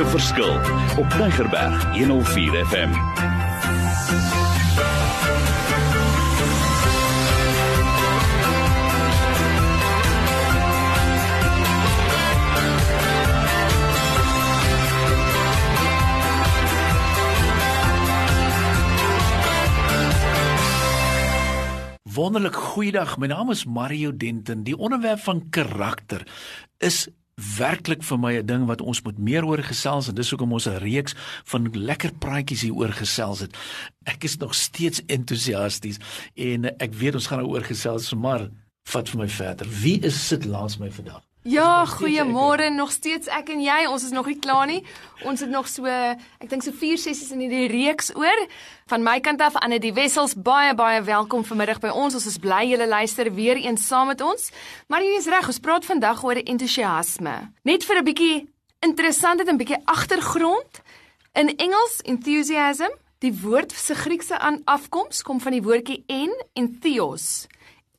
maak 'n verskil op Tigerberg 104 FM. Wonderlik goeiedag. My naam is Mario Denton. Die onderwerp van karakter is werklik vir my 'n ding wat ons moet meer oor gesels en dis hoekom ons 'n reeks van lekker praatjies hier oor gesels het. Ek is nog steeds entoesiasties en ek weet ons gaan daaroor gesels, maar vat vir my verder. Wie is sit langs my vandag? Ja, goeiemôre. Nog steeds ek en jy. Ons is nog nie klaar nie. Ons het nog so, ek dink so 4 sessies in hierdie reeks oor. Van my kant af aan die Wessels baie baie welkom vanmiddag by ons. Ons is bly julle luister weer eens saam met ons. Maar jy is reg, ons praat vandag oor entoesiasme. Net vir 'n bietjie interessantheid en 'n bietjie agtergrond. In Engels enthusiasm, die woord se Griekse afkoms kom van die woordjie en en theos.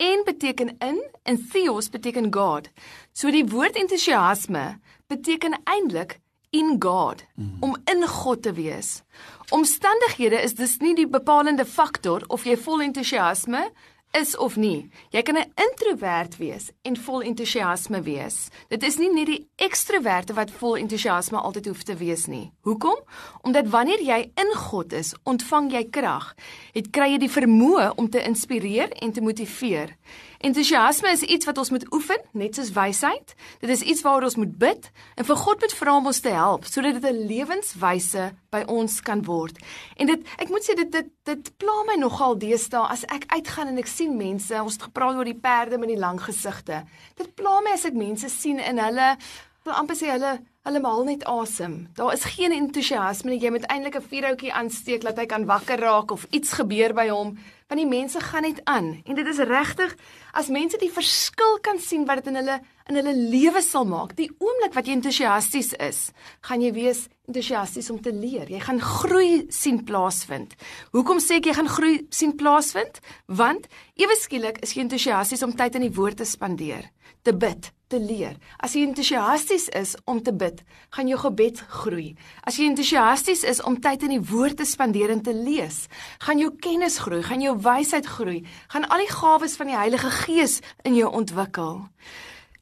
En beteken in en theos beteken God. So die woord entoesiasme beteken eintlik in God, mm. om in God te wees. Omstandighede is dus nie die bepalende faktor of jy vol entoesiasme is of nie. Jy kan 'n introwert wees en vol entoesiasme wees. Dit is nie net die ekstroverte wat vol entoesiasme altyd hoef te wees nie. Hoekom? Omdat wanneer jy in God is, ontvang jy krag. Dit kry jy die vermoë om te inspireer en te motiveer. Entoesiasme is iets wat ons moet oefen, net soos wysheid. Dit is iets waaroor ons moet bid en vir God moet vra om ons te help sodat dit 'n lewenswyse by ons kan word. En dit ek moet sê dit dit dit pla my nogal deesdae as ek uitgaan en ek sien mense, ons het gepraat oor die perde met die lang gesigte. Dit pla my as ek mense sien in hulle wil amper sê hulle hulle maal net asem. Daar is geen entoesiasme nie. Jy moet eintlik 'n vuurhoutjie aansteek dat hy kan wakker raak of iets gebeur by hom want die mense gaan net aan en dit is regtig as mense die verskil kan sien wat dit in hulle in hulle lewe sal maak die oomblik wat jy entoesiasties is gaan jy wees entoesiasties om te leer jy gaan groei sien plaasvind hoekom sê ek jy gaan groei sien plaasvind want ewe skielik is jy entoesiasties om tyd in die woord te spandeer te bid te leer. As jy entoesiasties is om te bid, gaan jou gebed groei. As jy entoesiasties is om tyd in die woord te spandeer en te lees, gaan jou kennis groei, gaan jou wysheid groei, gaan al die gawes van die Heilige Gees in jou ontwikkel.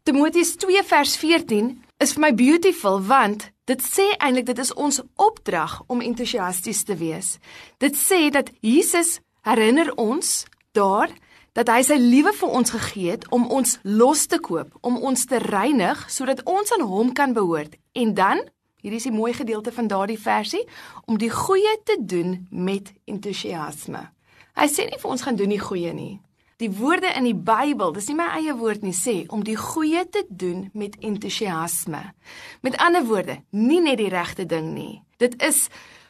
Timoteus 2 vers 14 is vir my beautiful want dit sê eintlik dit is ons opdrag om entoesiasties te wees. Dit sê dat Jesus herinner ons daar dat hy sy lewe vir ons gegee het om ons los te koop, om ons te reinig sodat ons aan hom kan behoort. En dan, hier is die mooi gedeelte van daardie versie, om die goeie te doen met entoesiasme. Hy sê nie vir ons gaan doen die goeie nie. Die woorde in die Bybel, dis nie my eie woord nie, sê om die goeie te doen met entoesiasme. Met ander woorde, nie net die regte ding nie. Dit is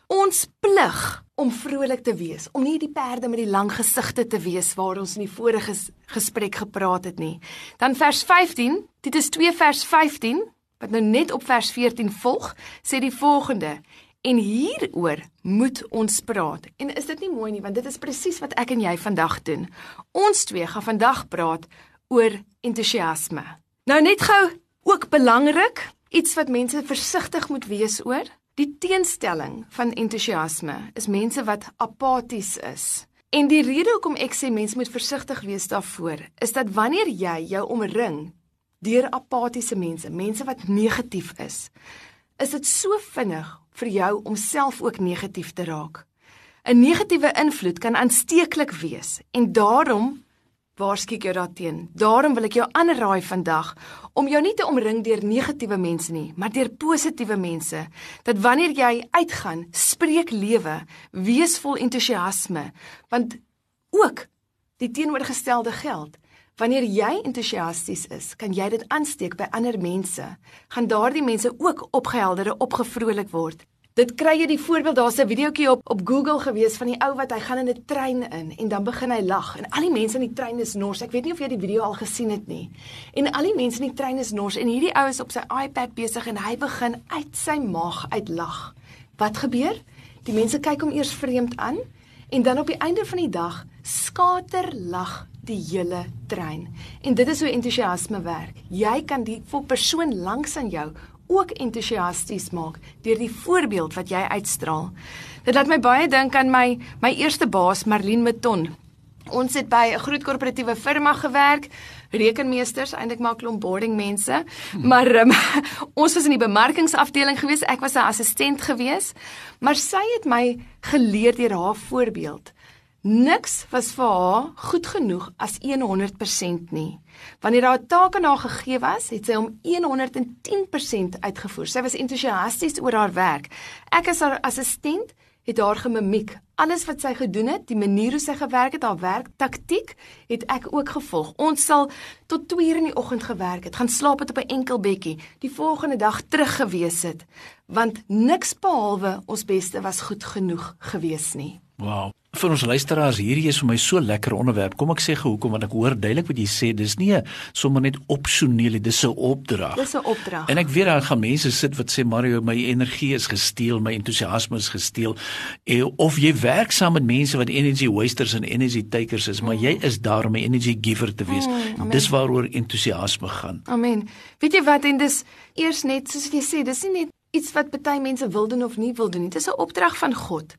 ons plig om vrolik te wees, om nie die perde met die lang gesigte te wees waar ons in die vorige gesprek gepraat het nie. Dan vers 15, dit is 2 vers 15 wat nou net op vers 14 volg, sê die volgende: En hieroor moet ons praat. En is dit nie mooi nie want dit is presies wat ek en jy vandag doen. Ons twee gaan vandag praat oor entoesiasme. Nou net gou ook belangrik, iets wat mense versigtig moet wees oor. Die teenstelling van entoesiasme is mense wat apaties is. En die rede hoekom ek sê mense moet versigtig wees daarvoor, is dat wanneer jy jou omring deur apatiese mense, mense wat negatief is, is dit so vinnig vir jou om self ook negatief te raak. 'n Negatiewe invloed kan aansteeklik wees en daarom waarsku ek jou daarteen. Daarom wil ek jou aanraai vandag om jou nie te omring deur negatiewe mense nie, maar deur positiewe mense. Dat wanneer jy uitgaan, spreek lewe, wees vol entoesiasme, want ook die teenoorgestelde geld. Wanneer jy entoesiasties is, kan jy dit aansteek by ander mense. Gaan daardie mense ook opgehelderde, opgevrolik word. Dit kry jy die voorbeeld daar's 'n videoetjie op op Google gewees van die ou wat hy gaan in 'n trein in en dan begin hy lag en al die mense in die trein is nors. Ek weet nie of jy die video al gesien het nie. En al die mense in die trein is nors en hierdie ou is op sy iPad besig en hy begin uit sy maag uit lag. Wat gebeur? Die mense kyk hom eers vreemd aan en dan op die einde van die dag skater lag die hele trein. En dit is hoe entoesiasme werk. Jy kan die persoon langs aan jou ook entoesiasties maak deur die voorbeeld wat jy uitstraal. Dit laat my baie dink aan my my eerste baas Marlene Meton. Ons het by 'n groot korporatiewe firma gewerk, rekenmeesters, eintlik maar klomp boarding mense, maar um, ons was in die bemarkingsafdeling gewees, ek was 'n assistent gewees, maar sy het my geleer deur haar voorbeeld. Niks was vir haar goed genoeg as 100% nie. Wanneer daar 'n taak aan haar gegee was, het sy hom 110% uitgevoer. Sy was entoesiasties oor haar werk. Ek as haar assistent het haar gemimiek. Alles wat sy gedoen het, die manier hoe sy gewerk het, haar werktaktiek, het ek ook gevolg. Ons sal tot 2:00 in die oggend gewerk het, gaan slaap het op 'n enkel bedjie, die volgende dag terug gewees het, want niks behalwe ons beste was goed genoeg gewees nie. Wow. Vir ons luisteraars, hierdie is vir my so lekker onderwerp. Kom ek sê gou hoekom want ek hoor duidelik wat jy sê. Dis nie sommer net opsioneel dis 'n opdrag. Dis 'n opdrag. En ek weet daar gaan mense sit wat sê Mario, my energie is gesteel, my entoesiasme is gesteel. En of jy werk saam met mense wat energy wasters en energy takers is, maar jy is daar om 'n energy giver te wees. Mm, dis waaroor entoesiasme gaan. Amen. Weet jy wat en dis eers net soos jy sê, dis nie net iets wat baie mense wil doen of nie wil doen nie. Dis 'n opdrag van God.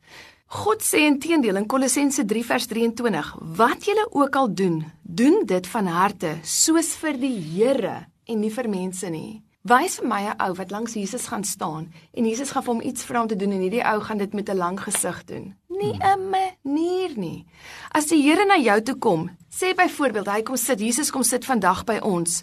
God sê intedeel in Kolossense 3 vers 23: Wat julle ook al doen, doen dit van harte, soos vir die Here en nie vir mense nie. Wys vir my 'n ou wat langs Jesus gaan staan en Jesus gaan vir hom iets vra om te doen en hierdie ou gaan dit met 'n lang gesig doen. Nie 'n manier nie. As die Here na jou toe kom, sê byvoorbeeld hy kom sit, Jesus kom sit vandag by ons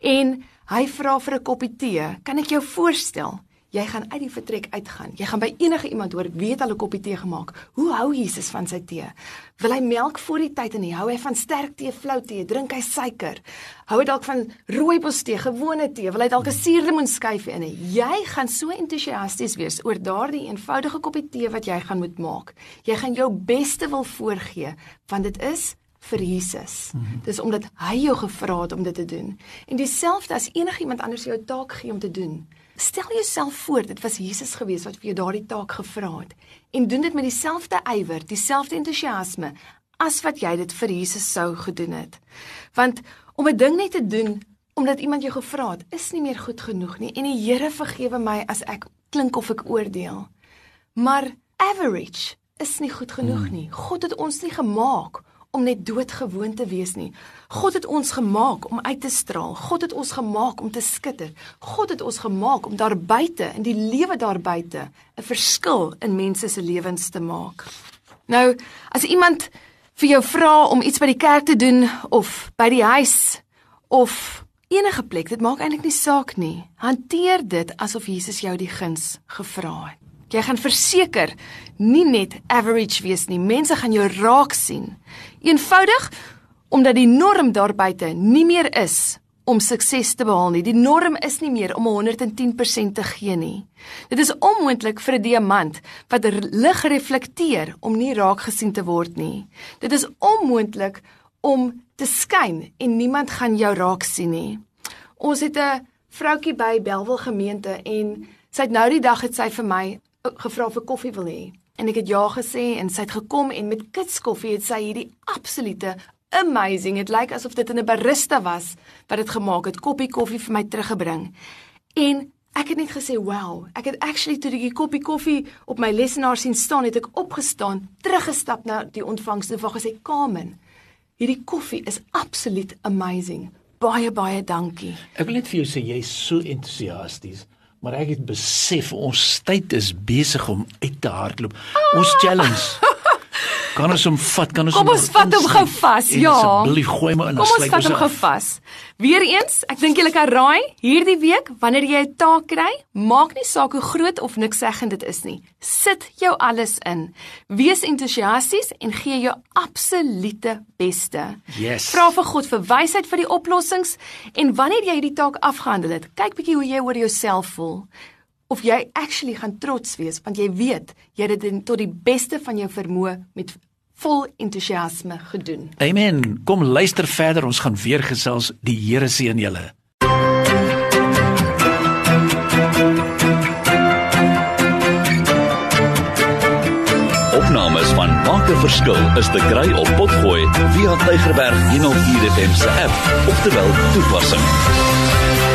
en hy vra vir 'n koppie tee, kan ek jou voorstel? Jy gaan uit die vertrek uitgaan. Jy gaan by enige iemand hoor al 'n koppie tee gemaak. Hoe hou Jesus van sy tee? Wil hy melk voor die tyd en hou hy van sterk tee, flou tee, drink hy suiker? Hou hy dalk van rooibos tee, gewone tee? Wil hy dalk 'n suurlemoenskyf in? Jy gaan so entoesiasties wees oor daardie eenvoudige koppie tee wat jy gaan moet maak. Jy gaan jou beste wil voorgee want dit is vir Jesus. Mm -hmm. Dis omdat hy jou gevra het om dit te doen. En dieselfde as enigiemand anders jou taak gee om te doen. Stel jouself voor dit was Jesus gewees wat vir jou daardie taak gevra het en doen dit met dieselfde ywer, dieselfde entoesiasme as wat jy dit vir Jesus sou gedoen het. Want om 'n ding net te doen omdat iemand jou gevra het, is nie meer goed genoeg nie en die Here vergewe my as ek klink of ek oordeel. Maar average is nie goed genoeg nie. God het ons nie gemaak om net doodgewoon te wees nie. God het ons gemaak om uit te straal. God het ons gemaak om te skitter. God het ons gemaak om daar buite in die lewe daar buite 'n verskil in mense se lewens te maak. Nou, as iemand vir jou vra om iets by die kerk te doen of by die huis of enige plek, dit maak eintlik nie saak nie. Hanteer dit asof Jesus jou die guns gevra het. Jy gaan verseker nie net average wees nie. Mense gaan jou raak sien. Eenvoudig omdat die norm daar buite nie meer is om sukses te behaal nie. Die norm is nie meer om 110% te gee nie. Dit is onmoontlik vir 'n diamant wat lig reflekteer om nie raak gesien te word nie. Dit is onmoontlik om te skyn en niemand gaan jou raak sien nie. Ons het 'n vroutjie by Belwel gemeente en sy het nou die dag het sy vir my gevra vir koffie wil hê. En ek het ja gesê en sy het gekom en met kits koffie het sy hierdie absolute amazing. Dit lyk asof dit 'n barista was wat dit gemaak het, koppie koffie vir my teruggebring. En ek het net gesê, "Wow, ek het actually toe die koppie koffie op my lesenaar sien staan, het ek opgestaan, teruggestap na die ontvangs en vir gesê, "Kamen, hierdie koffie is absoluut amazing. Baie baie dankie." Ek wil net vir jou sê jy's so entoesiasties maar ek het besef ons tyd is besig om uit te hardloop. Ah! Ons challenge. Kan ons hom vat? Kan ons Kom ons vat hom gou vas. Ja. Asseblief gooi my in Kom ons vat hom gou vas. Weereens, ek dink julle kan raai, hierdie week wanneer jy 'n taak kry, maak nie saak hoe groot of niks seggend dit is nie. Sit jou alles in. Wees entoesiasties en gee jou absolute beste. Yes. Vra vir God vir wysheid vir die oplossings en wanneer jy hierdie taak afgehandel het, kyk bietjie hoe jy oor jouself voel of jy actually gaan trots wees want jy weet jy het dit tot die beste van jou vermoë met vol entoesiasme gedoen. Amen. Kom luister verder, ons gaan weer gesels. Die Here seën julle. Opnames van Maak 'n Verskil is te kry op Potgooi via Tigerberg 104 FM se app of te wel toepassing.